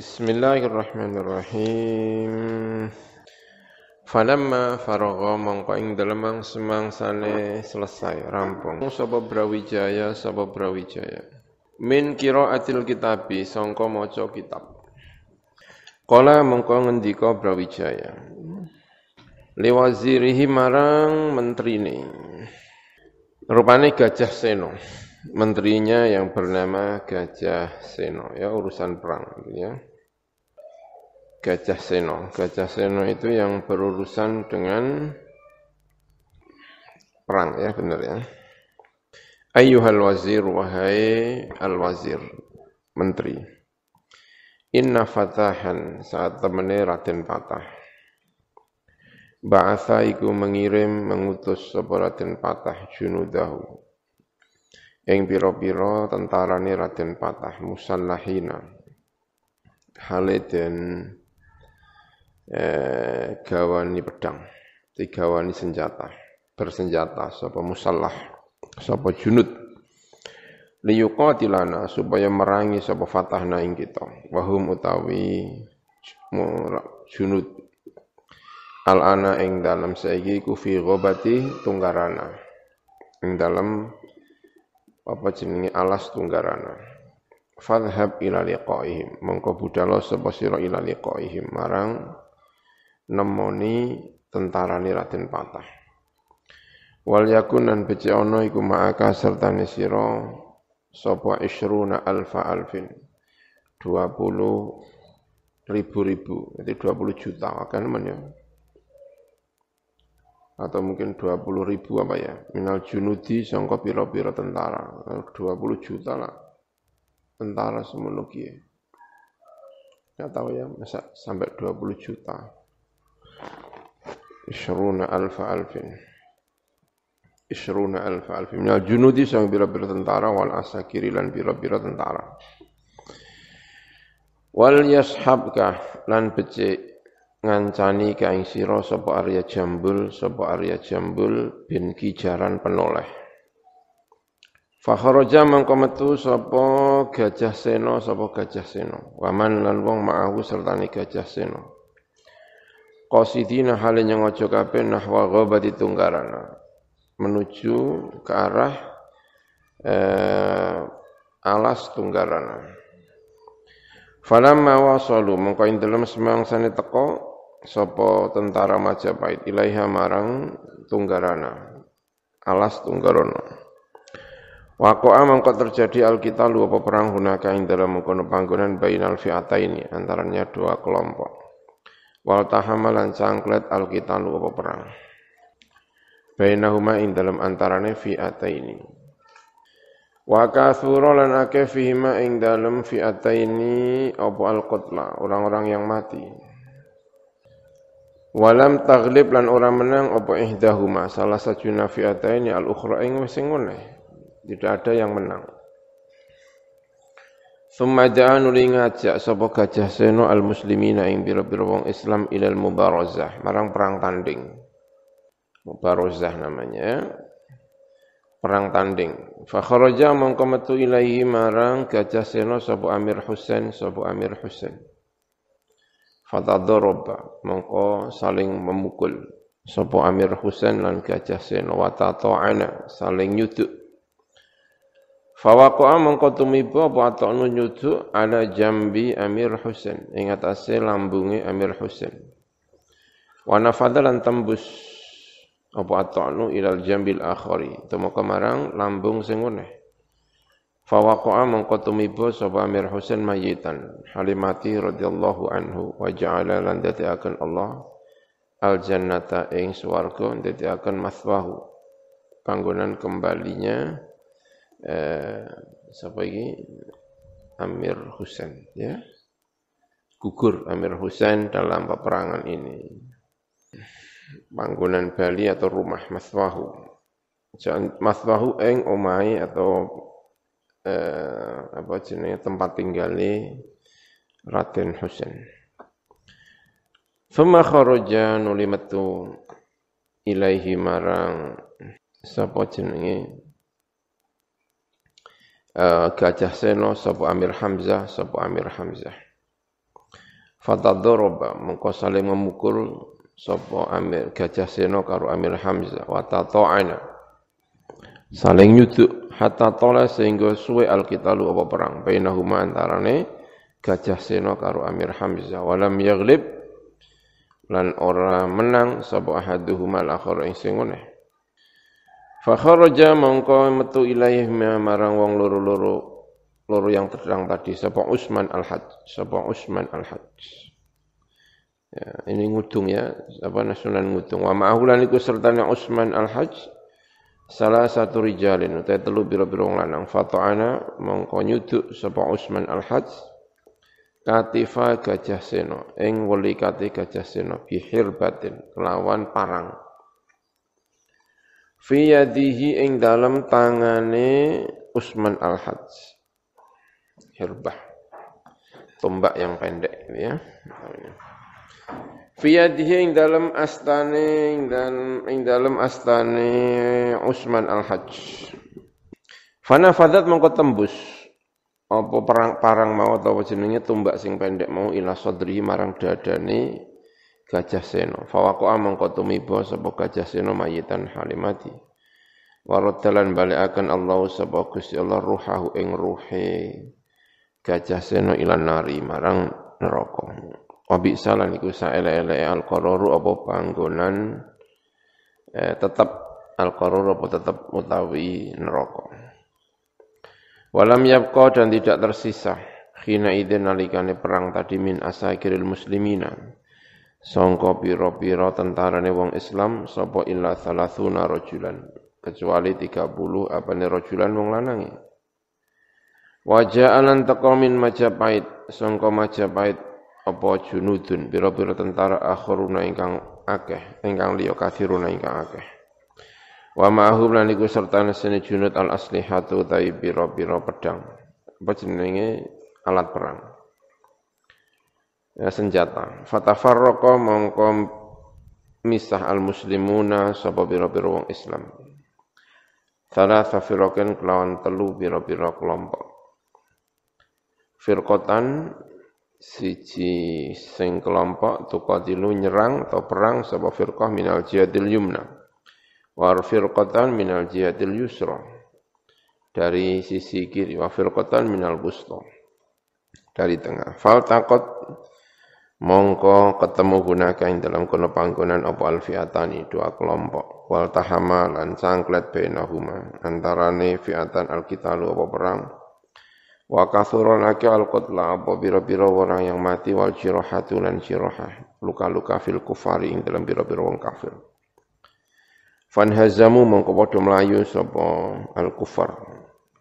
Bismillahirrahmanirrahim. Falamma faragha mongko ing dalemang semangsane selesai rampung sapa Brawijaya sapa Brawijaya. Min qiraatil kitabi sangka maca kitab. Kala mongko ngendika Brawijaya. Liwazirihi marang menterine. Rupane Gajah Seno. Menterinya yang bernama Gajah Seno ya urusan perang gitu ya. Gajah Seno. Gajah Seno itu yang berurusan dengan perang ya benar ya. Ayyuhal wazir wahai al wazir menteri. Inna fatahan saat temene Raden Patah. Ba'atha iku mengirim mengutus sapa Raden Patah junudahu. Ing pira-pira tentarane Raden Patah musallahina. Hale den eh, gawani pedang, digawani senjata, bersenjata sapa musallah, sapa junud. Liyuqatilana supaya merangi sapa fatahna ing kita. Wahum utawi junud. Al ana ing dalam saiki ku fi tunggarana. Ing dalam apa jenenge alas tunggarana. Fadhhab ila liqaihim. Mongko budalo sapa sira ila liqaihim. Marang nemoni tentarane Raden Patah. Wal yakun lan becik ana iku ma'aka sertane sira sapa isruna alfa alfin. 20 ribu-ribu, jadi 20 juta kan namanya. Atau mungkin 20 ribu apa ya, minal junudi sangka pira-pira tentara. 20 juta lah tentara kiye. Enggak tahu ya, masa sampai 20 juta. Ishruna alfa alfin. Ishruna alfa alfin. Minal junudi sang bira-bira tentara wal asakiri lan bira-bira tentara. Wal yashabka lan becik ngancani ka ing sira sapa Arya Jambul sapa Arya Jambul bin Kijaran penoleh. Fakharaja mangko metu sapa Gajah Sena sapa Gajah Sena. Waman lan wong ma'ahu sertane Gajah Sena qasidina hale nyengojo kabeh nahwa ghabati tunggarana menuju ke arah eh, alas tunggarana. Falamma wasalu mengko ing dalem semangsane teko sapa tentara Majapahit ilaiha marang tunggarana. Alas tunggarana. Wako'a mengko terjadi alkitalu apa perang hunaka ing dalam mengkono panggonan bainal fi'ataini antaranya dua kelompok wal tahamalan cangklet alkitalu apa perang. Bainahuma ing dalam antarane fi'ataini wa kathura lan akeh fihima ing dalam fi'ataini apa alqatla orang-orang yang mati. Walam taglib lan orang menang apa ihdahuma salah satu fi'ataini al-ukhra ing wis tidak ada yang menang Summa ja'a nuli ngajak sapa gajah seno al muslimina ing pira-pira wong Islam ilal mubarazah marang perang tanding. Mubarazah namanya. Perang tanding. Fa kharaja mongko metu ilahi marang gajah seno sapa Amir Husain sapa Amir Husain. Fatadoroba mongko saling memukul sapa Amir Husain lan gajah seno wa saling nyuduk Fawaqa mongko tumiba apa atokno nyuduk ala jambi Amir Husain. Ing atase lambunge Amir Husain. Wa nafadalan tembus apa atokno ilal jambil akhari tumeka marang lambung sing ngene. Fawaqa mongko tumiba sapa Amir Husain mayitan. Halimati radhiyallahu anhu. Wa ja'ala lan dadiaken Allah al jannata ing swarga. Dadiaken maswahu. Panggonan kembalinya eh, siapa ini Amir Husain ya. Gugur Amir Husain dalam peperangan ini. Bangunan Bali atau rumah maswahu. Maswahu eng omai atau eh, apa jenis tempat tinggalnya Raden Husain Thumma kharaja nuli metu ilaihi marang sapa jenenge uh, Gajah Seno sapa Amir Hamzah sapa Amir Hamzah. Fatadoroba mengko saling memukul sapa Amir Gajah Seno karo Amir Hamzah. Wa tata'ana saling nyuduk hatta tola sehingga suwe alkitalu apa perang. Bainahuma antarane Gajah Seno karo Amir Hamzah. Walam yaghlib lan ora menang sapa ahaduhuma al-akhar ing sing fa kharaja mongko metu ilaih marang wong loro-loro loro yang terang tadi sapa Usman al-Hajj sapa Usman al-Hajj Ya, ini ngudung ya, apa nasional ngudung. Wa ma'ahulan iku sertanya Utsman Al-Hajj salah satu rijalin utai telu biro-biro lanang. Fata'ana mongko nyuduk sapa Utsman Al-Hajj katifa gajah seno ing wali kati gajah seno bihir batin kelawan parang fi yadihi ing dalam tangane Utsman Al-Hajj. Hirbah tombak yang pendek ini ya. Fiyadihi ing dalam astane ing dalam ing dalam astane Utsman Al-Hajj. Fana fadat mongko tembus. Apa perang parang mau atau jenenge tumbak sing pendek mau ila sadri marang dadane Gajah Seno. Fawaqa mongko tumiba sapa Gajah Seno mayitan halimati. Waraddalan balikaken Allah sapa Gusti Allah ruhahu ing ruhe Gajah Seno ilan nari marang neraka. Wabi salan iku saele-ele al-qararu apa panggonan eh, tetap al-qarur apa tetap utawi neraka. Walam yabqa dan tidak tersisa khina idin nalikane perang tadi min asakiril muslimina. Songko piro-piro tentarane wong Islam sapa illa thalathuna rajulan kecuali 30 apane rajulan wong lanangi. Wajah alan teko min Majapahit songko Majapahit apa junudun biro-biro tentara akhiruna ingkang akeh ingkang liya kathiruna ingkang akeh. Wa ma'hum lan iku serta sene junud al aslihatu tai biro-biro pedang. Apa jenenge? Alat perang ya, senjata. Fatafarraqa mongko misah al muslimuna sapa biro-biro wong Islam. Thalatha firaqin kelawan telu biro-biro kelompok. Firqotan siji sing kelompok tuqatilu nyerang atau perang sapa firqah minal jihadil yumna. Wa firqatan minal jihadil yusra. Dari sisi kiri wa firqatan minal busta dari tengah. Fal takot mongko ketemu gunakan dalam kono panggonan apa alfiatani dua kelompok wal tahama lan sangklet bainahuma antarane fiatan alkitalu apa perang Wa kathuron ake al qatla apa biro-biro orang yang mati wal jirahatu lan jirahah. Luka-luka fil kufari ing dalam biro-biro wong kafir. Fan hazamu mongko padha mlayu sapa al kufar.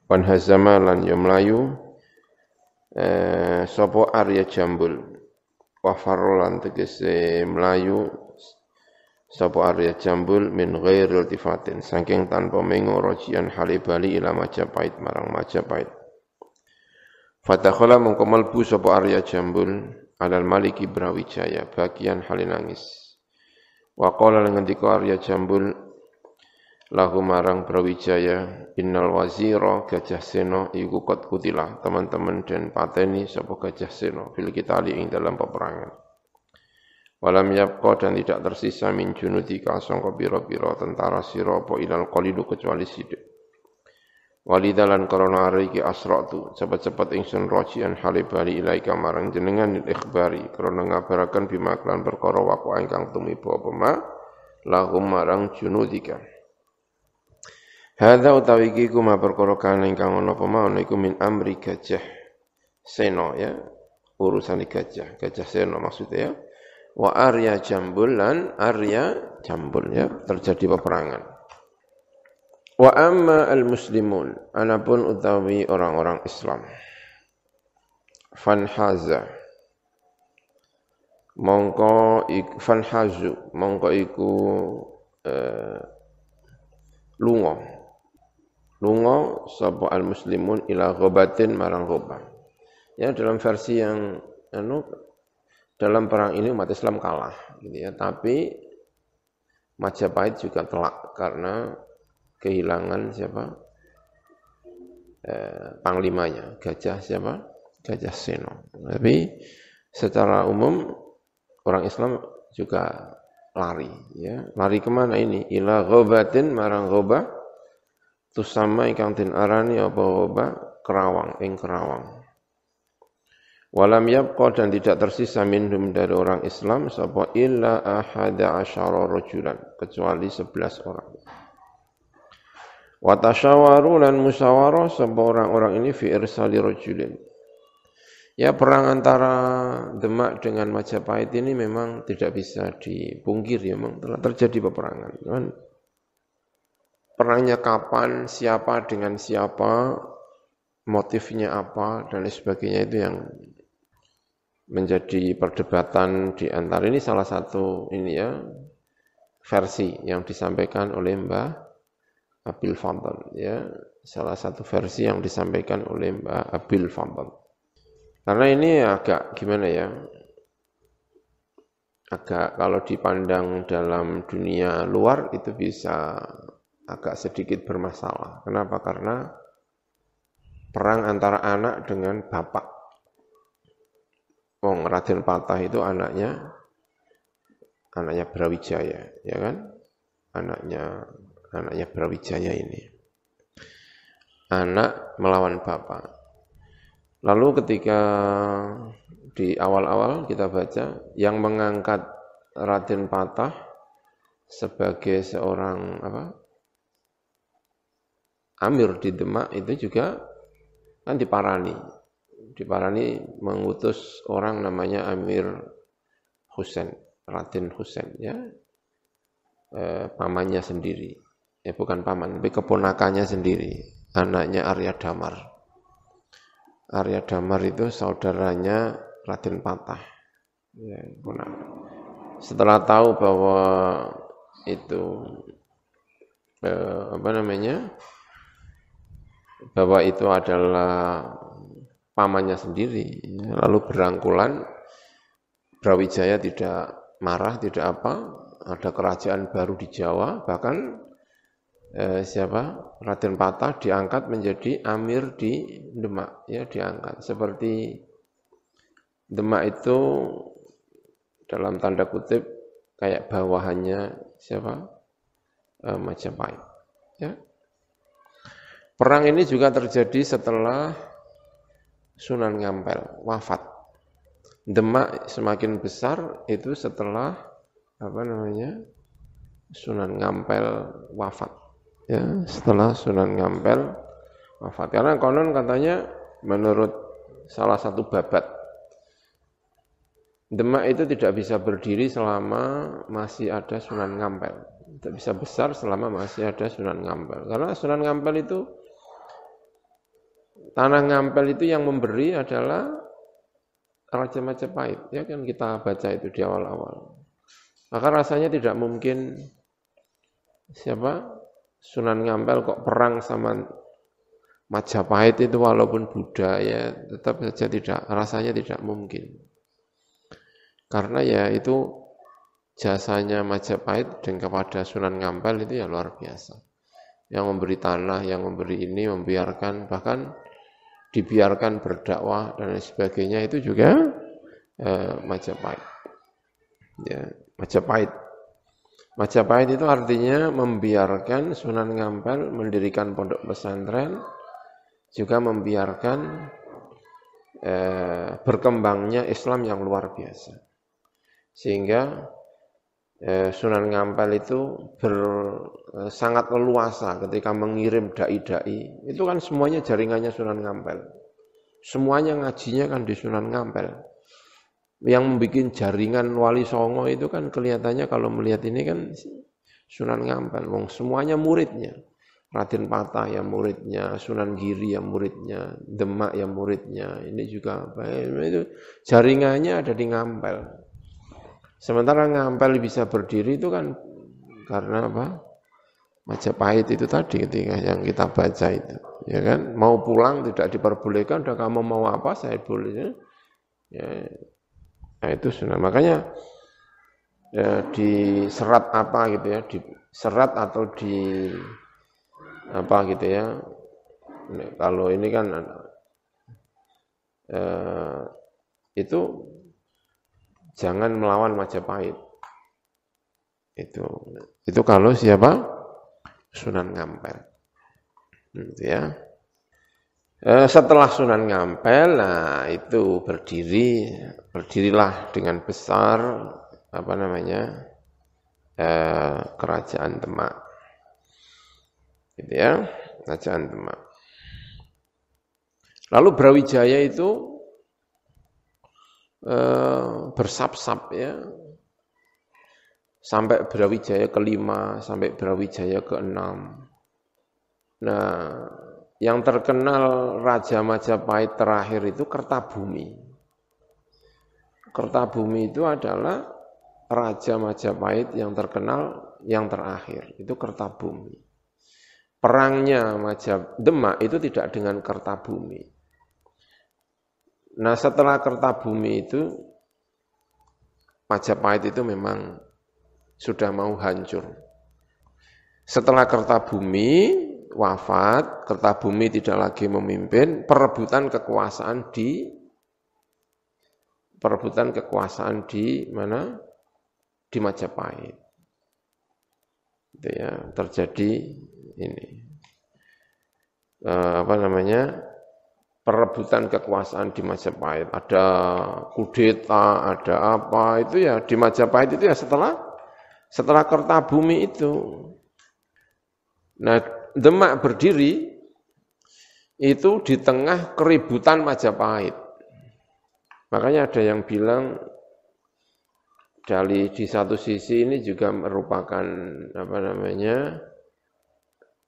Fan hazama lan ya mlayu eh, sapa Arya Jambul. Wa farlan tegese mlayu sapa Arya Jambul min ghairil tifatin saking tanpa mengo rojian halibali ila Majapahit marang Majapahit. Fatakhala mongko melbu sapa Arya Jambul alal Maliki Brawijaya bagian halinangis. Wa qala ngendika Arya Jambul lahu marang Brawijaya innal wazira Gajah Seno iku kot kutilah teman-teman dan pateni sapa Gajah Seno fil kitali ing dalam peperangan. Walam yabqa dan tidak tersisa min junudika sangka pira-pira tentara sira apa ilal qalilu kecuali sidik. Walidalan korona hari ki asratu cepat-cepat ingsun rojian halibali ilaika marang jenengan ikhbari korona ngabarakan bima klan perkara waqa ingkang tumiba apa ma lahum marang junudika Hadza utawi iki ku ma perkara kana ingkang ana apa ma iku min amri gajah. Seno ya. Urusan gajah. Gajah seno maksudnya ya. Wa arya jambul lan arya jambul ya. Terjadi peperangan. Wa amma al-muslimun, anapun utawi orang-orang Islam. Fanhaza. Mongko iku fanhazu, mongko iku eh. Lunga sapa al-muslimun ila ghabatin marang ghabah. Ya dalam versi yang anu dalam perang ini umat Islam kalah gitu ya, tapi Majapahit juga telak karena kehilangan siapa? Eh, panglimanya, Gajah siapa? Gajah Seno. Tapi secara umum orang Islam juga lari ya lari ke mana ini ila ghabatin marang ghobah tusama ingkang tin arani apa ghobah kerawang ing kerawang. Walam yabqa dan tidak tersisa minhum dari orang Islam sapa illa ahada asyara rajulan kecuali 11 orang. Wa tasyawaru lan musyawarah sapa orang-orang ini fi irsali rajulin. Ya perang antara Demak dengan Majapahit ini memang tidak bisa dipungkir ya, memang telah terjadi peperangan. Cuman perangnya kapan, siapa dengan siapa, motifnya apa dan lain sebagainya itu yang menjadi perdebatan di antara ini salah satu ini ya versi yang disampaikan oleh Mbah Abil Fadl ya salah satu versi yang disampaikan oleh Mbah Abil Fadl. Karena ini agak gimana ya, agak kalau dipandang dalam dunia luar itu bisa agak sedikit bermasalah. Kenapa? Karena perang antara anak dengan bapak. Wong Raden Patah itu anaknya anaknya Brawijaya, ya kan? Anaknya anaknya Brawijaya ini. Anak melawan bapak. Lalu ketika di awal-awal kita baca yang mengangkat Raden Patah sebagai seorang apa? Amir di Demak itu juga kan diparani. Diparani mengutus orang namanya Amir Husain, Raden Husain ya. E, pamannya sendiri. Ya bukan paman, tapi keponakannya sendiri, anaknya Arya Damar. Arya Damar itu saudaranya Raden Patah. Ya, Setelah tahu bahwa itu eh, apa namanya bahwa itu adalah pamannya sendiri, lalu berangkulan Brawijaya tidak marah, tidak apa, ada kerajaan baru di Jawa, bahkan eh, siapa Raden Patah diangkat menjadi amir di Demak ya diangkat. Seperti Demak itu dalam tanda kutip kayak bawahannya siapa? Eh, Majapahit ya perang ini juga terjadi setelah Sunan Ngampel wafat Demak semakin besar itu setelah apa namanya Sunan Ngampel wafat ya setelah Sunan Ngampel wafat. Karena konon katanya menurut salah satu babat Demak itu tidak bisa berdiri selama masih ada Sunan Ngampel. Tidak bisa besar selama masih ada Sunan Ngampel. Karena Sunan Ngampel itu tanah Ngampel itu yang memberi adalah Raja Majapahit. Ya kan kita baca itu di awal-awal. Maka rasanya tidak mungkin siapa Sunan Ngampel kok perang sama Majapahit itu walaupun budaya tetap saja tidak rasanya tidak mungkin. Karena ya itu jasanya Majapahit dan kepada Sunan Ngampel itu ya luar biasa. Yang memberi tanah, yang memberi ini, membiarkan bahkan dibiarkan berdakwah dan lain sebagainya itu juga eh, Majapahit. Ya, Majapahit Majapahit itu artinya membiarkan Sunan Ngampel mendirikan pondok pesantren, juga membiarkan eh, berkembangnya Islam yang luar biasa. Sehingga eh, Sunan Ngampel itu ber, eh, sangat leluasa ketika mengirim dai-dai. Itu kan semuanya jaringannya Sunan Ngampel. Semuanya ngajinya kan di Sunan Ngampel yang membuat jaringan wali songo itu kan kelihatannya kalau melihat ini kan Sunan Ngampel, wong semuanya muridnya. Raden Patah yang muridnya, Sunan Giri yang muridnya, Demak yang muridnya, ini juga apa itu jaringannya ada di Ngampel. Sementara Ngampel bisa berdiri itu kan karena apa? Majapahit itu tadi ketika yang kita baca itu, ya kan? Mau pulang tidak diperbolehkan, udah kamu mau apa saya boleh. Ya, Nah itu sunnah. Makanya ya, di serat apa gitu ya, di serat atau di apa gitu ya. Kalau ini kan eh, itu jangan melawan Majapahit. Itu itu kalau siapa? Sunan Ngampel. Gitu ya. Eh, setelah Sunan Ngampel, nah itu berdiri, berdirilah dengan besar apa namanya eh, kerajaan Demak, gitu ya, kerajaan Demak. Lalu Brawijaya itu eh, bersap-sap ya, sampai Brawijaya kelima, sampai Brawijaya keenam. Nah, yang terkenal Raja Majapahit terakhir itu Kertabumi. Kertabumi itu adalah Raja Majapahit yang terkenal yang terakhir, itu Kertabumi. Perangnya Majap Demak itu tidak dengan Kertabumi. Nah setelah Kertabumi itu Majapahit itu memang sudah mau hancur. Setelah Kertabumi wafat, Kertabumi tidak lagi memimpin, perebutan kekuasaan di perebutan kekuasaan di mana? Di Majapahit. Itu ya, terjadi ini. E, apa namanya? Perebutan kekuasaan di Majapahit. Ada kudeta, ada apa, itu ya di Majapahit itu ya setelah setelah Kertabumi itu. Nah, Demak berdiri itu di tengah keributan Majapahit. Makanya ada yang bilang dari di satu sisi ini juga merupakan apa namanya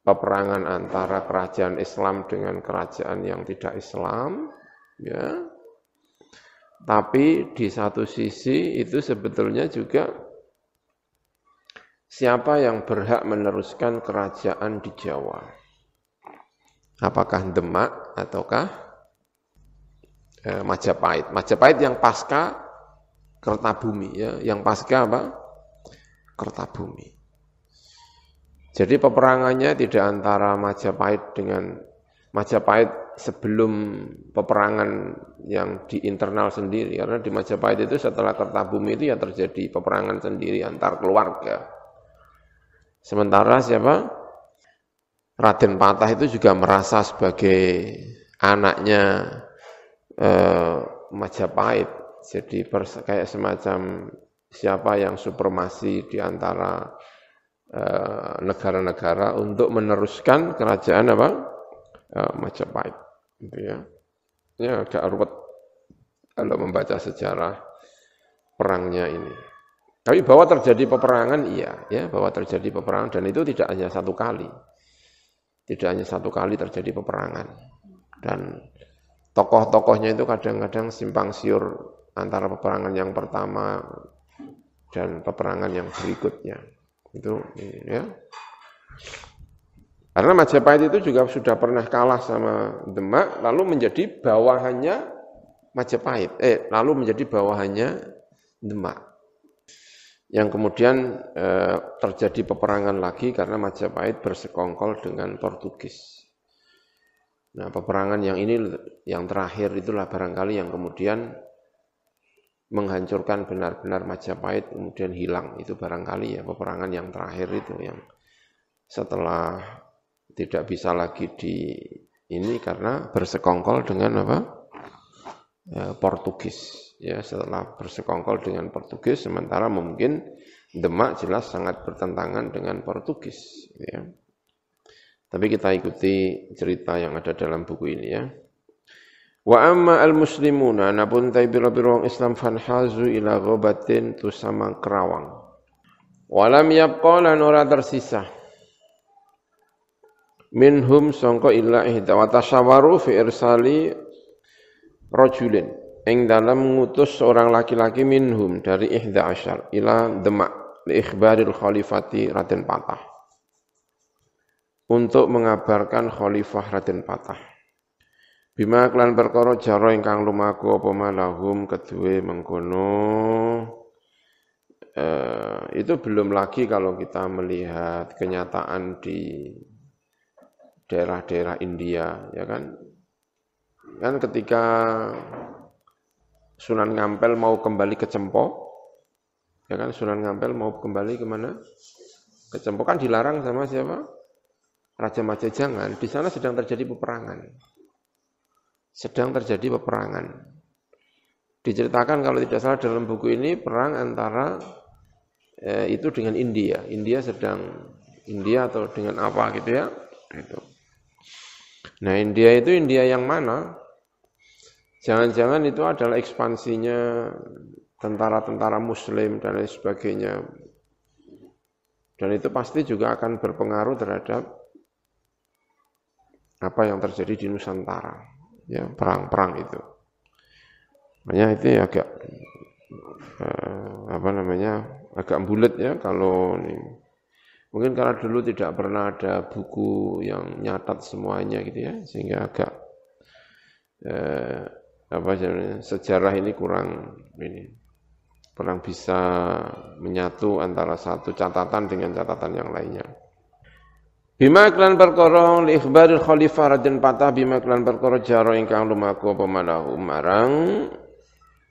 peperangan antara kerajaan Islam dengan kerajaan yang tidak Islam, ya. Tapi di satu sisi itu sebetulnya juga Siapa yang berhak meneruskan kerajaan di Jawa? Apakah Demak ataukah eh, Majapahit? Majapahit yang pasca Kertabumi ya, yang pasca apa? Kertabumi. Jadi peperangannya tidak antara Majapahit dengan Majapahit sebelum peperangan yang di internal sendiri karena di Majapahit itu setelah Kertabumi itu ya terjadi peperangan sendiri antar keluarga Sementara siapa? Raden Patah itu juga merasa sebagai anaknya eh, Majapahit. Jadi kayak semacam siapa yang supremasi di antara negara-negara eh, untuk meneruskan kerajaan apa? Eh, Majapahit. Gitu ya. Ya agak ruwet kalau membaca sejarah perangnya ini. Tapi bahwa terjadi peperangan iya, ya bahwa terjadi peperangan dan itu tidak hanya satu kali, tidak hanya satu kali terjadi peperangan dan tokoh-tokohnya itu kadang-kadang simpang siur antara peperangan yang pertama dan peperangan yang berikutnya itu ya. Karena Majapahit itu juga sudah pernah kalah sama Demak lalu menjadi bawahannya Majapahit. Eh lalu menjadi bawahannya Demak. Yang kemudian eh, terjadi peperangan lagi karena Majapahit bersekongkol dengan Portugis. Nah, peperangan yang ini yang terakhir itulah barangkali yang kemudian menghancurkan benar-benar Majapahit kemudian hilang. Itu barangkali ya peperangan yang terakhir itu yang setelah tidak bisa lagi di ini karena bersekongkol dengan apa? Eh, Portugis ya setelah bersekongkol dengan Portugis sementara mungkin Demak jelas sangat bertentangan dengan Portugis ya. Tapi kita ikuti cerita yang ada dalam buku ini ya. Wa amma al-muslimuna napun tai biro-biro Islam fanhazu ila ghabatin tusama kerawang. Walam yabqa lan ora tersisa. Minhum sangka illa ihda wa tashawaru fi irsali rajulin ing dalam mengutus seorang laki-laki minhum dari ihda asyar ila demak li ikhbaril khalifati Raden Patah untuk mengabarkan khalifah Raden Patah bima klan perkara jaro ingkang lumaku apa malahum kedue mengkono eh, itu belum lagi kalau kita melihat kenyataan di daerah-daerah India ya kan kan ketika Sunan Ngampel mau kembali ke Cempo, ya kan Sunan Ngampel mau kembali ke mana? Ke Cempo kan dilarang sama siapa? Raja Majajangan. Di sana sedang terjadi peperangan. Sedang terjadi peperangan. Diceritakan kalau tidak salah dalam buku ini perang antara eh, itu dengan India. India sedang India atau dengan apa gitu ya? Itu. Nah India itu India yang mana? Jangan-jangan itu adalah ekspansinya tentara-tentara muslim dan lain sebagainya. Dan itu pasti juga akan berpengaruh terhadap apa yang terjadi di Nusantara. Ya, perang-perang itu. Makanya itu ya agak eh, apa namanya? agak bulat ya kalau ini. Mungkin karena dulu tidak pernah ada buku yang nyatat semuanya gitu ya, sehingga agak eh, apa sejarah ini kurang ini kurang bisa menyatu antara satu catatan dengan catatan yang lainnya. Bima klan perkara li ikhbaril khalifah radin patah bima klan perkara jaro ingkang lumaku apa manahu? Marang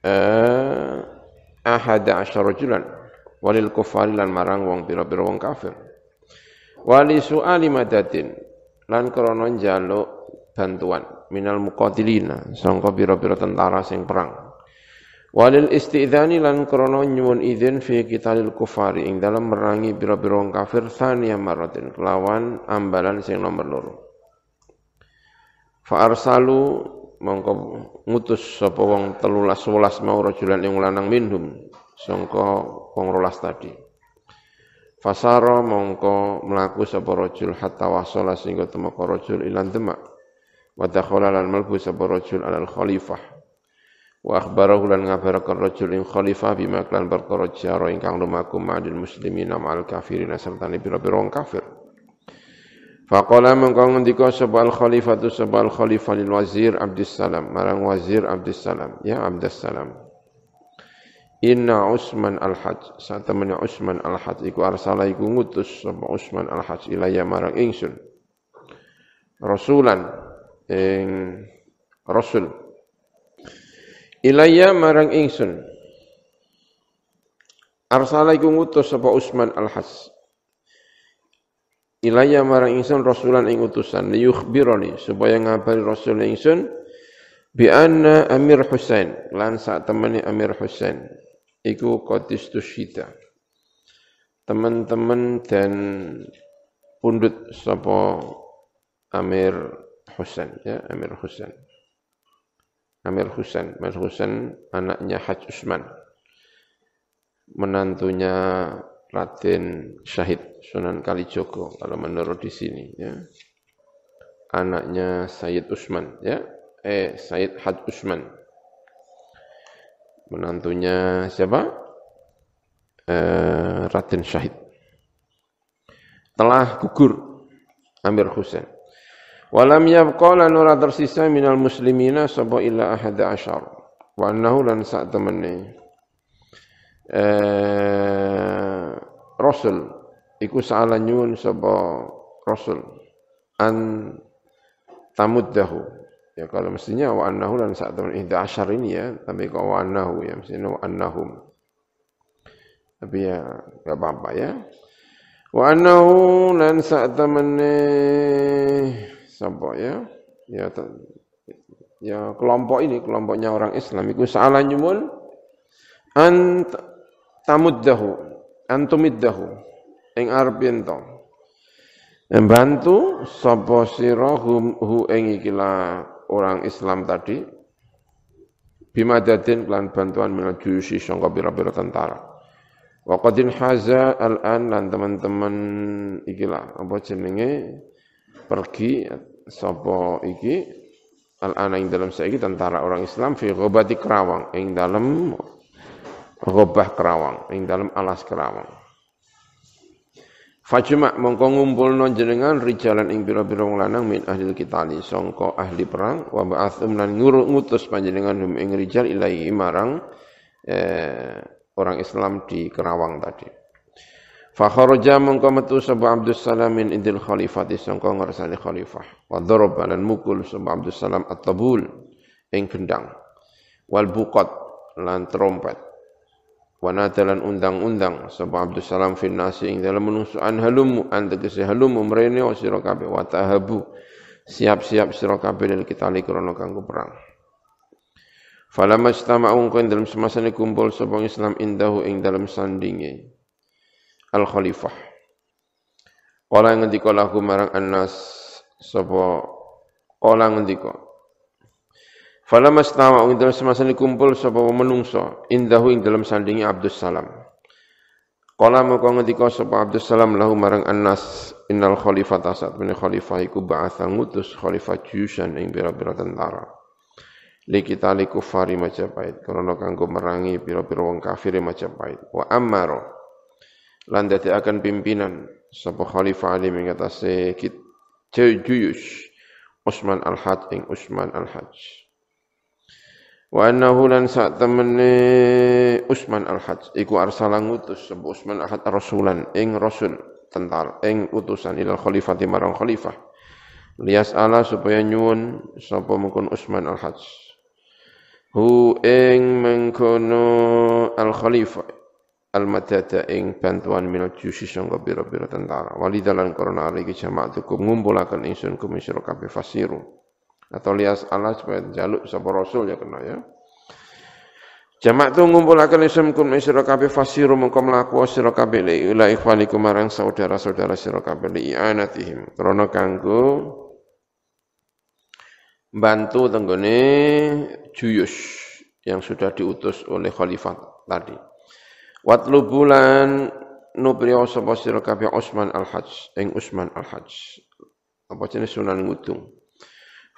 eh ahada asyara julan. Walil kufari lan marang wong pira-pira wong kafir. Wali su'ali madatin lan krana njaluk bantuan minal muqatilina sangka pira-pira tentara sing perang walil istidzani lan krana nyuwun izin fi qitalil kufari ing dalam merangi wong kafir thaniya maratin kelawan ambalan sing nomor loro. Fa arsalu mongko ngutus sapa wong 13 11 mau rajulan ing lanang minhum sangka wong rolas tadi. Fasara mongko melaku sapa rajul hatta wasala sehingga temeka rajul ilan demak. Wa dakhala lan malbu sapa rajul alal khalifah wa akhbarahu lan ngabarakan rajul ing khalifah bima klan perkara jaro ingkang lumaku ma'adil muslimina ma'al kafirina serta pira-pira wong kafir. Faqala mengkau ngendika sebal khalifatu sebal khalifah lil wazir Abdussalam? Marang wazir Abdussalam. Ya Abdussalam. Inna Usman al-Hajj. Saat temennya Usman al-Hajj iku arsala iku ngutus sapa Usman al-Hajj ilaya marang ingsun. Rasulan ing rasul ilayya marang ingsun. Arsala iku ngutus sapa Utsman al-Has. Ilayya marang ingsun rasulan ing utusan. Liyukhbirani supaya ngabari rasul ingsun bi anna Amir Husain lan sak temene Amir Husain. Iku qadis tusyita teman-teman dan pundut sapa Amir Husain ya Amir Husain Amir Husain. Amir Husain anaknya Haj Usman. Menantunya Raden Syahid Sunan Kalijogo kalau menurut di sini ya. Anaknya Sayyid Usman ya. Eh Sayyid Haj Usman. Menantunya siapa? Eh, Raden Syahid. Telah gugur Amir Husain Walam yabqa lan ora tersisa minal muslimina sapa illa ahada asyar. Wa annahu lan sak temene eh Rasul iku saala nyuwun sapa Rasul an tamuddahu. Ya kalau mestinya wa annahu lan sak temene ihda asyar ini ya, tapi kok wa annahu ya mestinya wa annahum. Tapi ya enggak apa-apa ya. Wa annahu lan sak temene Sapa ya? Ya ya kelompok ini kelompoknya orang Islam. Itu salah nyumun an tamuddahu antumiddahu ing arep ento membantu sapa sira hu ing ikilah orang Islam tadi bimadatin kelan bantuan minal juyusi sangka pira-pira tentara. Wa qadin haza al-an lan teman-teman ikilah apa jenenge pergi sapa iki? Al-ana ing dalam saiki tentara orang Islam fi ghobati kerawang ing dalam ghobah kerawang ing dalam alas kerawang. Fajma mongko ngumpulno jenengan rijalan ing wong lanang min ahli kitali. Sangka ahli perang wa ba'athum lan ngutus panjenengan hum ing rijal ilahi marang eh, orang Islam di Kerawang tadi. Fa kharaja mongko metu sapa Abdus Salam min indil khalifati sangka ngarsane khalifah. Wa daraba lan mukul sapa Abdus Salam at-tabul ing gendang. Wal buqat lan trompet wanadalan undang-undang sapa Abdul Salam fin nasi ing dalam menusuan halumu antegese halumu mrene sira kabeh wa tahabu siap-siap sira kabeh lil kita krana kanggo perang Falamma istama'u dalam semasa kumpul sapa Islam indahu ing dalam sandinge al khalifah Kala ngendika lahu marang annas sapa kala ngendika stawa ing dalam semasa ni kumpul sapa menungso indahu ing dalam sandingi Abdus Salam. Kala moko ngendika sapa Abdus Salam lahu marang Anas innal khalifah tasat min khalifah iku ba'atha ngutus khalifah juyusan ing pira-pira tentara. Likita li kufari Majapahit karena kanggo merangi pira-pira wong kafir Majapahit. Wa ammaro lan akan pimpinan sapa khalifah alim ing atase juyus Usman al-Hajj ing Usman al-Hajj. Wa annahu lan sak temene Usman al-Hajj iku arsala ngutus sapa Usman al-Hajj rasulan ing rasul tentar ing utusan ilal khalifati marang khalifah. Lias ala supaya nyuwun sapa mungkon Usman al-Hajj hu ing mengkono al-khalifah al-madada ing bantuan minal jusi sangka bira-bira tentara. Walidalan korona aliki jamaah tukum ngumpulaken ingsun kumisira kabeh fasiru. Atau lias Allah supaya jaluk sapa rasul ya kena ya. Jamak tu ngumpulaken isem kum kabeh fasiru mengko mlaku sira kabeh ila ikhwanikum marang saudara-saudara sira kabeh li i'anatihim. Krana kanggo bantu tenggone juyus yang sudah diutus oleh khalifah tadi. Watlubulan nubriyo sapa sira kabeh Utsman al-Hajj ing Utsman al-Hajj. Apa jenis Sunan Ngudung.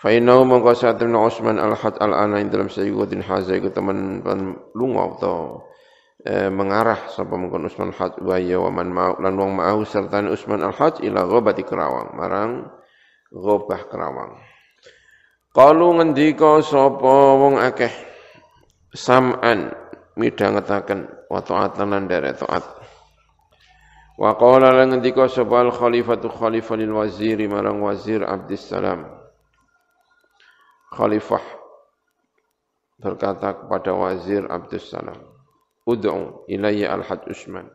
Fa innahu mongko satun Utsman al-Had al-ana ing dalam sayyidin haza iku teman lunga atau eh, mengarah sapa mongko Utsman al-Had wa ya wa man mau lan wong mau serta Utsman al-Had ila ghabati Kerawang marang ghabah Kerawang. Kalu ngendika sapa wong akeh sam'an midhangetaken wa ta'atan lan derek taat. Wa qala lan ngendika sapa al-khalifatu khalifah lil waziri marang wazir Abdus Salam khalifah berkata kepada wazir Abdus Salam, Ud'u ilayya al-hajj Usman.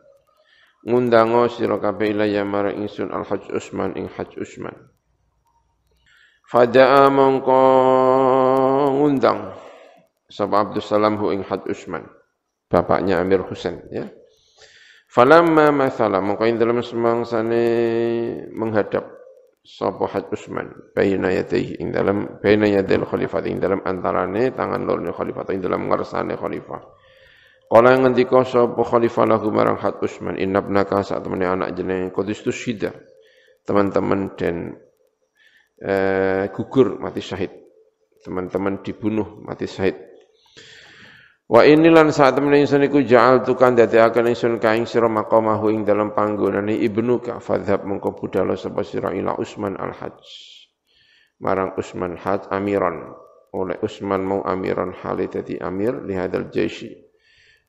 Ngundango sira kabeh ilayya marang ingsun al-hajj Usman ing hajj Usman. Fada'a mongko ngundang sapa Abdus Salam hu ing hajj Usman. Bapaknya Amir Husain ya. Falamma mathala mongko ing dalam semangsane menghadap sapa Haj Usman baina yadayhi ing dalam baina yadil khalifah ing dalam antarane tangan lorne khalifah ing dalam ngarsane khalifah Kala ngendika sapa khalifah lahu marang Haj Usman innabnaka saat temene anak jenenge Qudus Syida teman-teman dan eh, gugur mati syahid teman-teman dibunuh mati syahid Wa inilan saat temen ingsun iku ja'al tukan akan ingsun ka ing sira maqamahu ing dalam panggonane ibnuka fadhab mengko budalo sapa ila Usman al-Hajj. Marang Usman Hajj amiran oleh Usman mau amiran hale dadi amir li hadzal jaisi.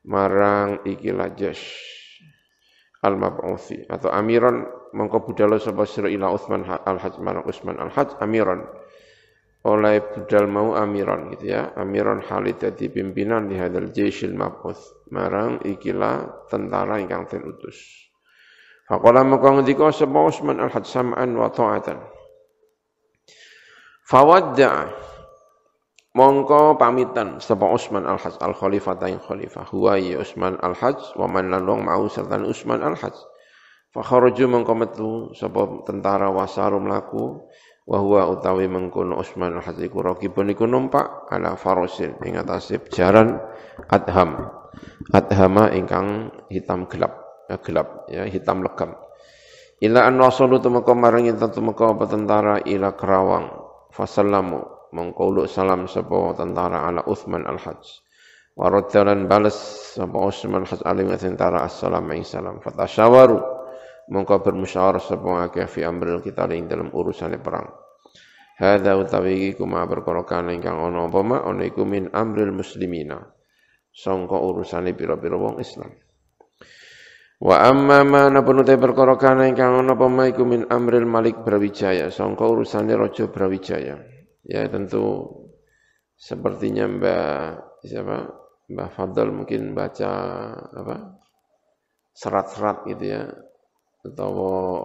Marang ikilah jas al mab'uthi atau amiran mengko budalo sapa ila Usman al-Hajj marang Usman al-Hajj amiran oleh budal mau amiran gitu ya. Amiran Khalid jadi pimpinan di hadal jaisil mabus marang ikilah tentara ingkang ten utus faqala maka ngendika sapa Usman al sam'an wa ta'atan. Fawadda mongko pamitan sapa Usman al hajj al khalifah. Huwa ya Usman al hajj wa man lan mau serta Usman al hajj fa kharaju mongko metu sapa tentara wasarum laku wa huwa utawi mengkono Utsman al-Hadiku rakibun iku numpak ala farosin ing atase jaran adham. Adhama ingkang hitam gelap ya gelap ya hitam legam. Ila an rasulu tumeka marang yen tumeka tentara ila Kerawang. Fasallamu mengko salam sapa tentara ala Utsman al-Hajj wa raddalan balas sapa Utsman al-Hajj alaihi tentara assalamu salam. Fatasyawaru mongko bermusyawarah sapa akeh fi amril kita ing dalam urusan perang. Hadza utawi iku ma perkara kang ingkang ana apa ma ana iku min amril muslimina. Sangka urusane pira-pira wong Islam. Wa amma ma napun te perkara kana ingkang ana apa ma iku min amril Malik Brawijaya. Sangka urusane Raja Brawijaya. Ya tentu sepertinya Mbak siapa? Mbah Fadl mungkin baca apa? Serat-serat gitu ya atau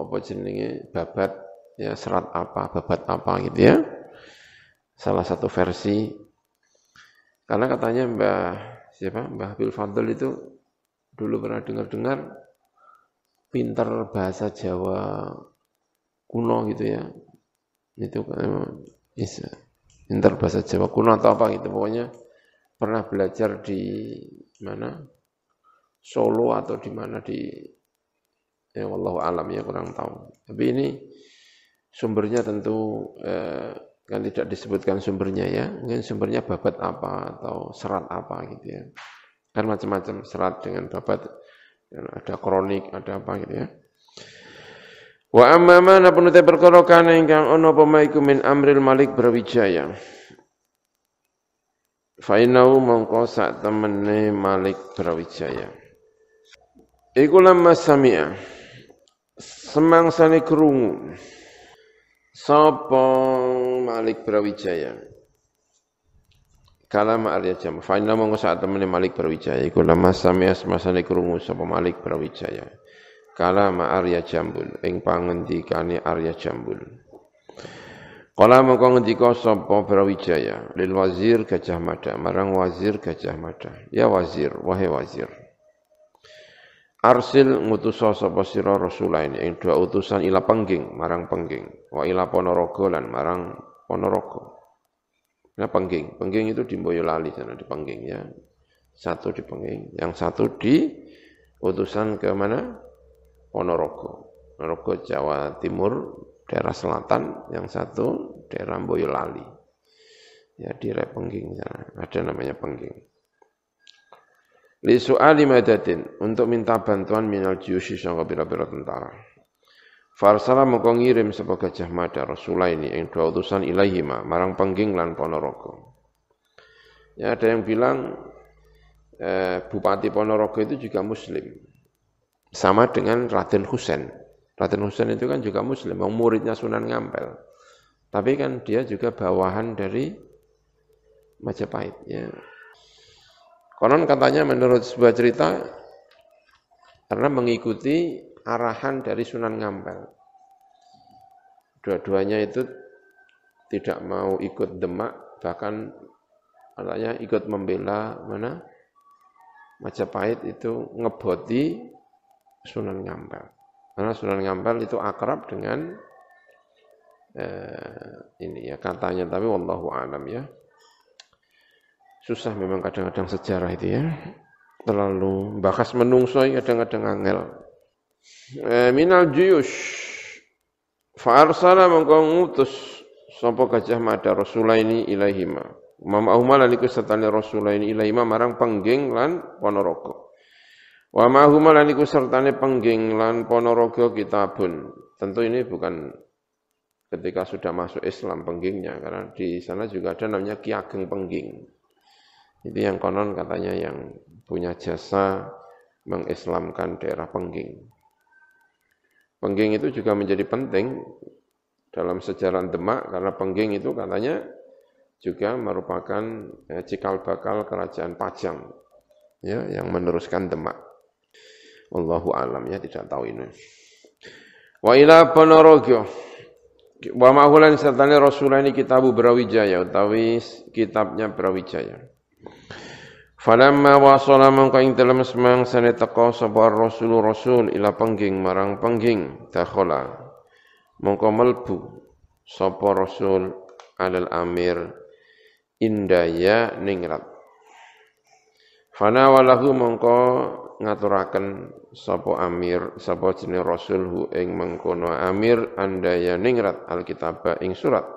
apa jenenge? Babat ya serat apa babat apa gitu ya. Salah satu versi. Karena katanya Mbah siapa? Mbah Bil Fadl itu dulu pernah dengar-dengar pintar bahasa Jawa kuno gitu ya. Itu bisa pintar bahasa Jawa kuno atau apa gitu. Pokoknya pernah belajar di mana? Solo atau di mana di ya Allah alam ya kurang tahu tapi ini sumbernya tentu eh, kan tidak disebutkan sumbernya ya mungkin sumbernya babat apa atau serat apa gitu ya kan macam-macam serat dengan babat ada kronik ada apa gitu ya Wa amma mana te perkara kana ingkang ana pemaiku min amril malik brawijaya. Fa innahu mongko sak temene malik brawijaya. Iku lamma sami'a. Semangsane krungu. Sapa Malik Brawijaya? Kalam Arya Jam. Fa inna mongko sak temene Malik Brawijaya iku. Lamma sami'a semasane krungu sapa Malik Brawijaya? Kalama Arya Jambul. Ing pangendikane Arya Jambul. Kala mengko ngendika sapa Brawijaya? Lil wazir Gajah Mada. Marang wazir Gajah Mada. Ya wazir wahai wazir Arsil ngutus sapa sira rasulain ing dua utusan ila pengging marang pengging wa ila Ponorogo lan marang Ponorogo Nah pengging, pengging itu di Boyolali sana di pengging ya. Satu di pengging, yang satu di utusan ke mana? Ponorogo. Ponorogo Jawa Timur, daerah selatan, yang satu daerah Boyolali. Ya di Repengging ada namanya Pengging. Li su'ali madatin untuk minta bantuan minal jiyusi sangka bira-bira tentara. Farsala mengko ngirim sapa Gajah Mada Rasulullah ini yang dua utusan ilahima marang Pengging lan Ponorogo. Ya ada yang bilang eh, Bupati Ponorogo itu juga Muslim. Sama dengan Raden Husain. Raden Husain itu kan juga muslim, muridnya Sunan Ngampel. Tapi kan dia juga bawahan dari Majapahit. Ya. Konon katanya menurut sebuah cerita, karena mengikuti arahan dari Sunan Ngampel. Dua-duanya itu tidak mau ikut demak, bahkan katanya ikut membela mana Majapahit itu ngeboti Sunan Ngampel. Karena Sunan Ngampel itu akrab dengan eh, ini ya katanya, tapi wallahu alam ya. Susah memang kadang-kadang sejarah itu ya. Terlalu bakas menungsoi kadang-kadang angel. Eh, minal juyush. Fa'arsala mengkau ngutus sapa Gajah Mada Rasulaini ilaihima. Mamahuma lan iku sertane Rasulaini ilaihima marang pengging lan Ponorogo. Wa ma huma lan iku sertane pengging lan Ponorogo kitabun. Tentu ini bukan ketika sudah masuk Islam penggingnya karena di sana juga ada namanya Ki Ageng Pengging. Itu yang konon katanya yang punya jasa mengislamkan daerah Pengging. Pengging itu juga menjadi penting dalam sejarah Demak karena Pengging itu katanya juga merupakan eh, cikal bakal kerajaan Pajang ya yang meneruskan Demak. Wallahu alam ya tidak tahu ini. Wa ila Ponorogo. Wa ma'hulan sertane Rasulullah ini kitabu Brawijaya utawi kitabnya Brawijaya. Falamma wasala mangka ing dalem semang sane teka sapa Rasul Rasul ila pengging marang pengging dakhala. Mongko melbu sapa Rasul alal amir indaya ningrat. Fana walahu mongko ngaturaken sapa amir sapa jeneng rasul hu ing mengkono amir andaya ningrat alkitab ing surat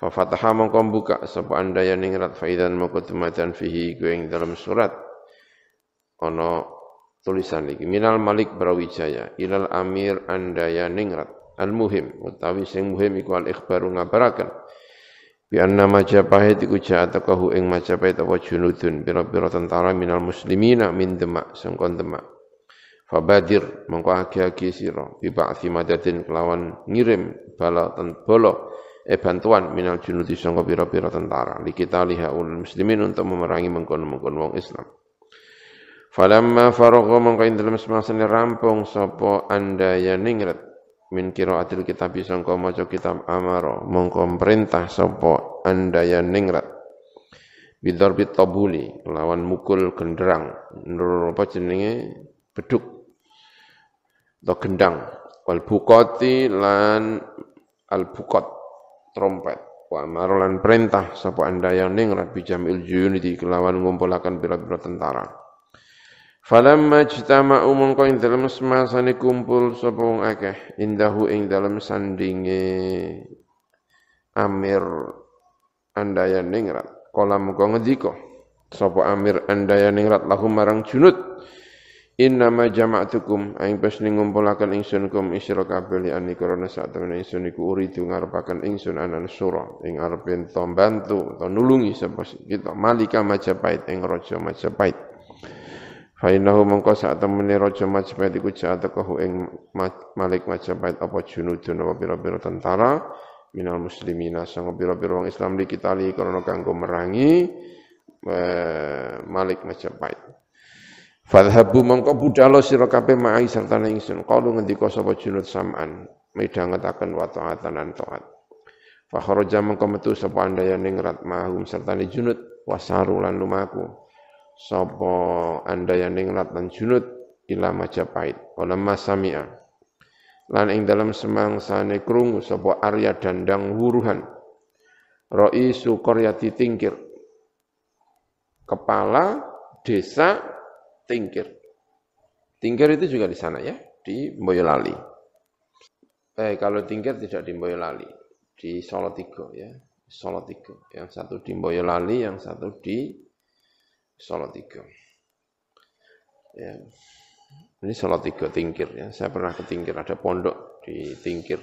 fa fataha mongko buka sapa andaya ningrat faidan mongko tumatan fihi ku ing dalam surat ana tulisan iki minal malik brawijaya ilal amir andaya ningrat al muhim utawi sing muhim iku al ikhbaru ngabaraken Bi anna Majapahit iku ja'atakahu ing Majapahit apa junudun pira-pira tentara minal muslimina min Demak sangkon Demak. Fabadir mengko agi-agi sira bi ba'thi madadin kelawan ngirim bala ten bala eh bantuan minal junudi sangka pira-pira tentara. Li kita lihaul muslimin untuk memerangi mengkono-mengkono wong Islam. Falamma faragha mongko ing dalem semangsane rampung sapa andaya ningrat? Min qiraatil kitab sangka maca kitab amaro mongko perintah sapa andaya ningrat? Bidar tabuli lawan mukul genderang. Nur apa jenenge? Beduk. Atau gendang. Wal bukoti lan al bukot trompet. Wa marolan perintah sapa anda yang ningrat bijamil di kelawan ngumpulakan pira-pira tentara. Falamma jtama'u mongko ing dalem semasane kumpul sapa wong akeh indahu ing dalem sandinge. Amir andaya ningrat kala mongko ngendika sapa Amir andaya ningrat lahum marang junud Innama jama'tukum aing pas ning ngumpulaken ingsun kum isra kabeh li ani karena sak temen ingsun iku uridu ngarepaken ingsun anan sura ing arep ento bantu atau nulungi sapa kita malika Majapahit ing raja Majapahit. Fa innahu mongko sak temene raja Majapahit iku jatuh ing Malik Majapahit apa junudun apa pira-pira tentara minal muslimina sang pira-pira wong Islam li kita li karena kanggo merangi eh, Malik Majapahit Fadhabu mongko budalo sira kabeh ma'i serta ingsun. Qalu ngendika sapa junud sam'an midhangetaken wa ta'atan lan taat. Fa kharaja mongko metu sapa andaya ning rat mahum serta junud wasaru lan lumaku. Sapa andaya ning rat lan junud ila Majapahit. Wala masami'a. Lan ing dalam semangsane krungu sapa Arya Dandang wuruhan. Raisu Qaryati Tingkir. Kepala desa Tingkir. Tingkir itu juga di sana ya, di Boyolali. Eh, kalau Tingkir tidak di Boyolali, di Solotigo ya, Solotigo. Yang satu di Boyolali, yang satu di Solotigo. Ya. Ini Solotigo Tingkir ya. Saya pernah ke Tingkir, ada pondok di Tingkir.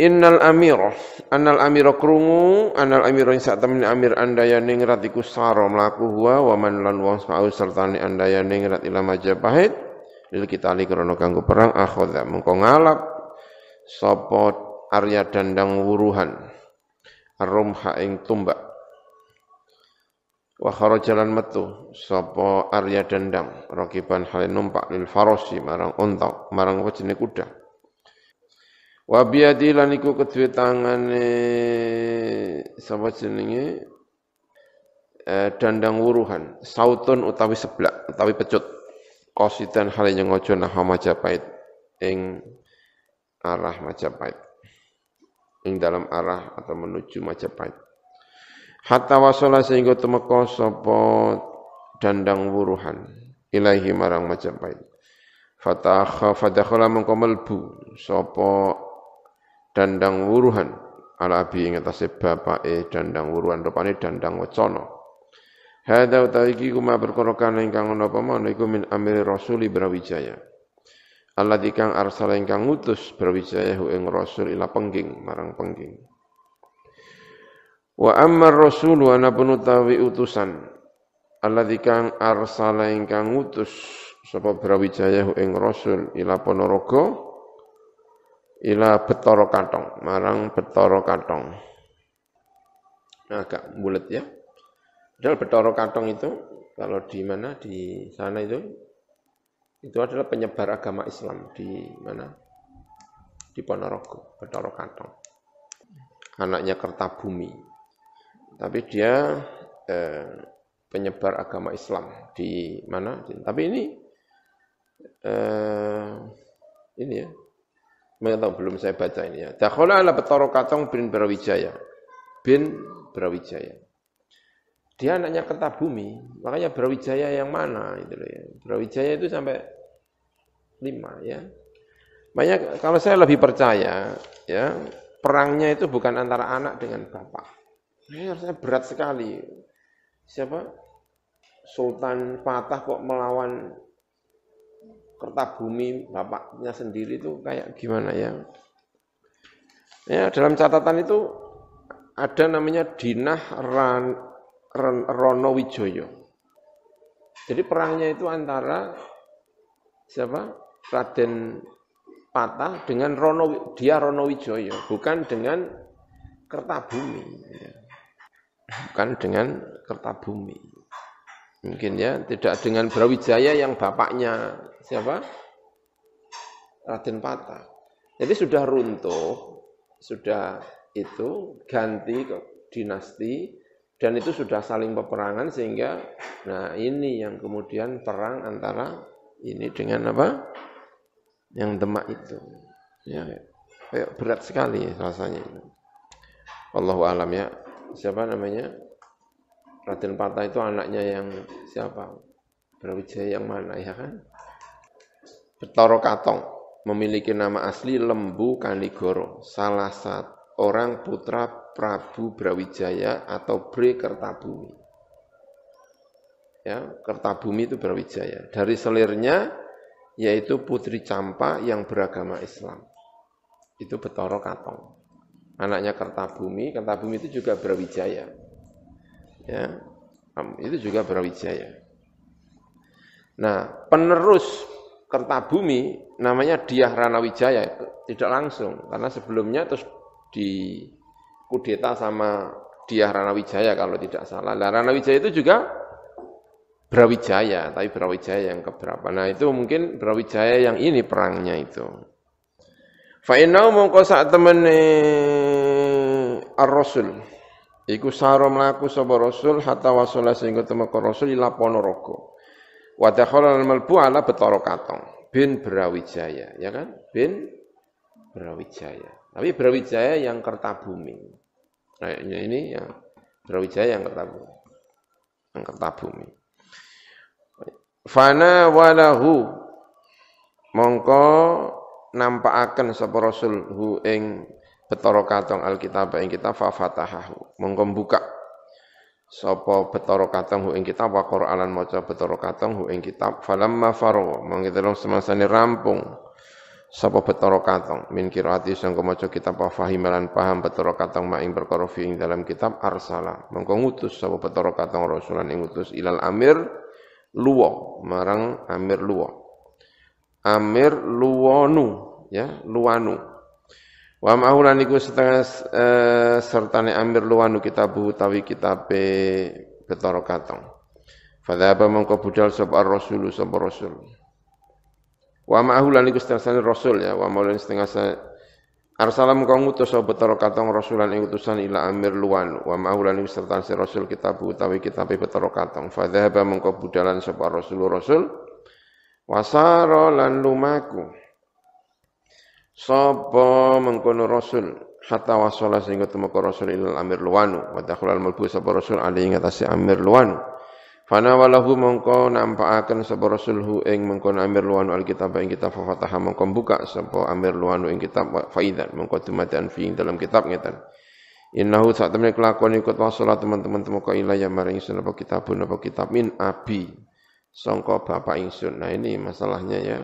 Innal amiro, annal amiro krungu, annal yang saat temen amir andaya ningrat iku saro melaku huwa, wa man lan wong sa'u sertani andaya ningrat ila majapahit, lil kitali krono kanggo perang akhoda, mengko ngalap, sopot arya dandang wuruhan, arumha ing tumbak, wa jalan metu, sopo arya dandang, rokiban halin numpak lil farosi, marang ontok, marang wajine kuda, Wa biadi lan iku kedue tangane sapa jenenge eh, dandang wuruhan, sautun utawi seblak utawi pecut. Qasidan hale ngojo nah Majapahit ing arah Majapahit. Ing dalam arah atau menuju Majapahit. Hatta wasala sehingga temeka sapa dandang wuruhan ilahi marang Majapahit. Fatah fadakhala mengko melbu sapa dandang wuruhan. Ala abi ing atase bapake dandang wuruhan rupane dandang wacana. Hadza utawi kuma perkara kana ingkang ana apa mana iku min amri rasuli brawijaya. Alladzi kang arsala ingkang ngutus brawijaya hu ing rasul ila pengging marang pengging. Wa amma rasulu ana penutawi utusan alladzi kang arsala ingkang ngutus sapa brawijaya hu ing rasul ila ponorogo ila betoro katong, marang betoro katong. Agak bulat ya. Padahal betoro katong itu kalau di mana di sana itu itu adalah penyebar agama Islam di mana? Di Ponorogo, Betoro Katong. Anaknya Kertabumi. Tapi dia eh, penyebar agama Islam di mana? Tapi ini eh, ini ya tahu belum saya baca ini ya. Dakhala ala Betoro Katong bin Brawijaya. Bin Brawijaya. Dia anaknya Kertabumi, makanya Brawijaya yang mana itu loh ya. Brawijaya itu sampai lima ya. Makanya kalau saya lebih percaya ya, perangnya itu bukan antara anak dengan bapak. Ini rasanya berat sekali. Siapa? Sultan Fatah kok melawan Kertabumi bapaknya sendiri itu kayak gimana ya? Ya dalam catatan itu ada namanya Dinah Ran, Ran, Rono Wijoyo. Jadi perangnya itu antara siapa? Raden patah dengan Rono, dia Ronowijoyo, bukan dengan Kertabumi. Ya. Bukan dengan Kertabumi. Mungkin ya, tidak dengan Brawijaya yang bapaknya siapa? Raden Patah. Jadi sudah runtuh, sudah itu ganti ke dinasti dan itu sudah saling peperangan sehingga nah ini yang kemudian perang antara ini dengan apa? Yang Demak itu. Ya, kayak berat sekali rasanya itu. Allahu alam ya. Siapa namanya? Raden Patah itu anaknya yang siapa? Brawijaya yang mana ya kan? Betoro Katong memiliki nama asli Lembu Kanigoro, salah satu orang putra Prabu Brawijaya atau Bre Kertabumi. Ya, Kertabumi itu Brawijaya. Dari selirnya yaitu Putri Campa yang beragama Islam. Itu Betoro Katong anaknya Kertabumi, Kertabumi itu juga Brawijaya. Ya, itu juga Brawijaya. Nah, penerus Kertabumi namanya Diah Ranawijaya, tidak langsung, karena sebelumnya terus di kudeta sama Diah Ranawijaya kalau tidak salah. Nah, Ranawijaya itu juga Brawijaya, tapi Brawijaya yang keberapa. Nah, itu mungkin Brawijaya yang ini perangnya itu. Fa'inau mongko sak temene ar-rasul. Iku saro mlaku sapa rasul hatta wasala sehingga temeka rasul ila Ponorogo. Wa dakhala al-malbu ala Betara Katong bin Brawijaya, ya kan? Bin Brawijaya. Tapi Brawijaya yang Kertabumi. Kayaknya ini yang Brawijaya yang Kertabumi. Yang Kertabumi. Fana walahu mongko nampakaken sapa rasul hu ing betara katong alkitab ing kitab fa fatahahu monggo buka sapa betara katong hu ing kitab wa qur'anan maca betara katong hu ing kitab falamma faro dalam semasane rampung. Sapa betara katong min qiraati sang maca kitab wa fahimalan paham betara katong mak ing perkara fi ing dalam kitab arsala. Monggo ngutus sapa betara katong rasulan ing ngutus ilal amir luwa marang amir luwa. Amir Luwanu ya Luwanu wa ma'ulan iku setengah eh, sertane Amir Luwanu kitabu tawi kitabe Betara Katong. Fadhaba mongko budal sapa Rasul sapa Rasul. Wa ma'ulan iku setengah Rasul ya wa ma'ulan setengah Arsalam kau ngutus sapa Betara Katong rasulan ing utusan ila Amir Luwanu. Wa ma'ulan iku sertane Rasul kitabu tawi kitabe Betara Katong. Fadhaba mongko budalan sapa Rasul Rasul. Wasara lan lumaku. Sapa mengkono rasul hatta wasala sehingga temeka rasul ilal amir luwanu wa dakhulal mulku sapa rasul ali ing atase amir luwanu. Fana walahu mongko nampakaken sapa rasulhu ing mengkono amir luwanu alkitab ing kitab fa fataha mongko buka sapa amir luwanu ing kitab faidan mongko tumatan fi dalam kitab ngeten. Innahu saat temen kelakuan ikut wasala teman-teman temeka ilaya maring sun apa kitabun apa kitab min abi songko bapak ingsun. Nah ini masalahnya ya.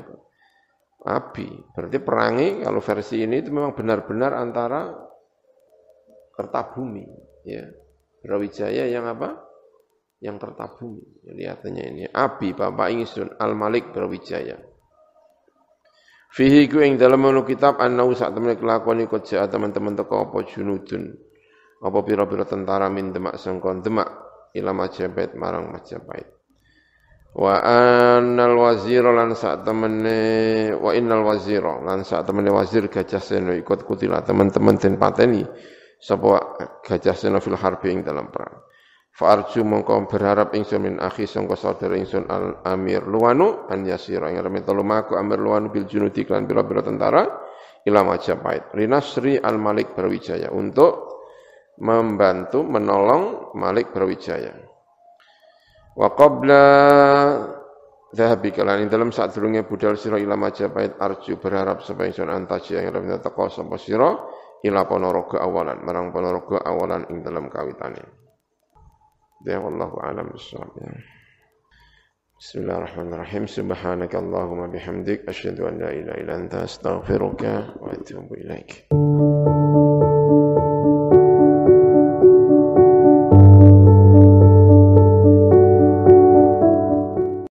Abi. Berarti perangi kalau versi ini itu memang benar-benar antara Kertabumi. Ya. Brawijaya yang apa? Yang Kertabumi. Lihatannya ini. Abi, bapak ingsun. Al-Malik Brawijaya. Fihi ku ing dalam menu kitab annau sak temen kelakuan ikut ja teman-teman teko apa junudun. Apa pira-pira tentara min demak sangkon demak ila Majapahit marang Majapahit. Wa annal wazira lan sak temene wa innal wazira lan sak temene wazir Gajah Seno ikut kutila teman-teman den pateni sapa Gajah Seno fil harbi ing dalam perang. Fa arju mongko berharap ingsun min akhi sangka saudara ingsun al Amir Luwanu an yasira ing rame lumaku Amir Luwanu bil junudi klan pira-pira tentara ila Majapahit. Rinasri al Malik Brawijaya untuk membantu menolong Malik Brawijaya. Wa qabla Zahabi kalan ing dalam saat durunge budal sira ila Majapahit arju berharap supaya ingsun antaji yang rabina teko sapa sira ila Ponorogo awalan marang Ponorogo awalan ing dalam kawitane. Ya wallahu alam bisawab ya. Bismillahirrahmanirrahim. Subhanakallahumma bihamdik asyhadu an la ilaha illa anta astaghfiruka wa atubu ilaik.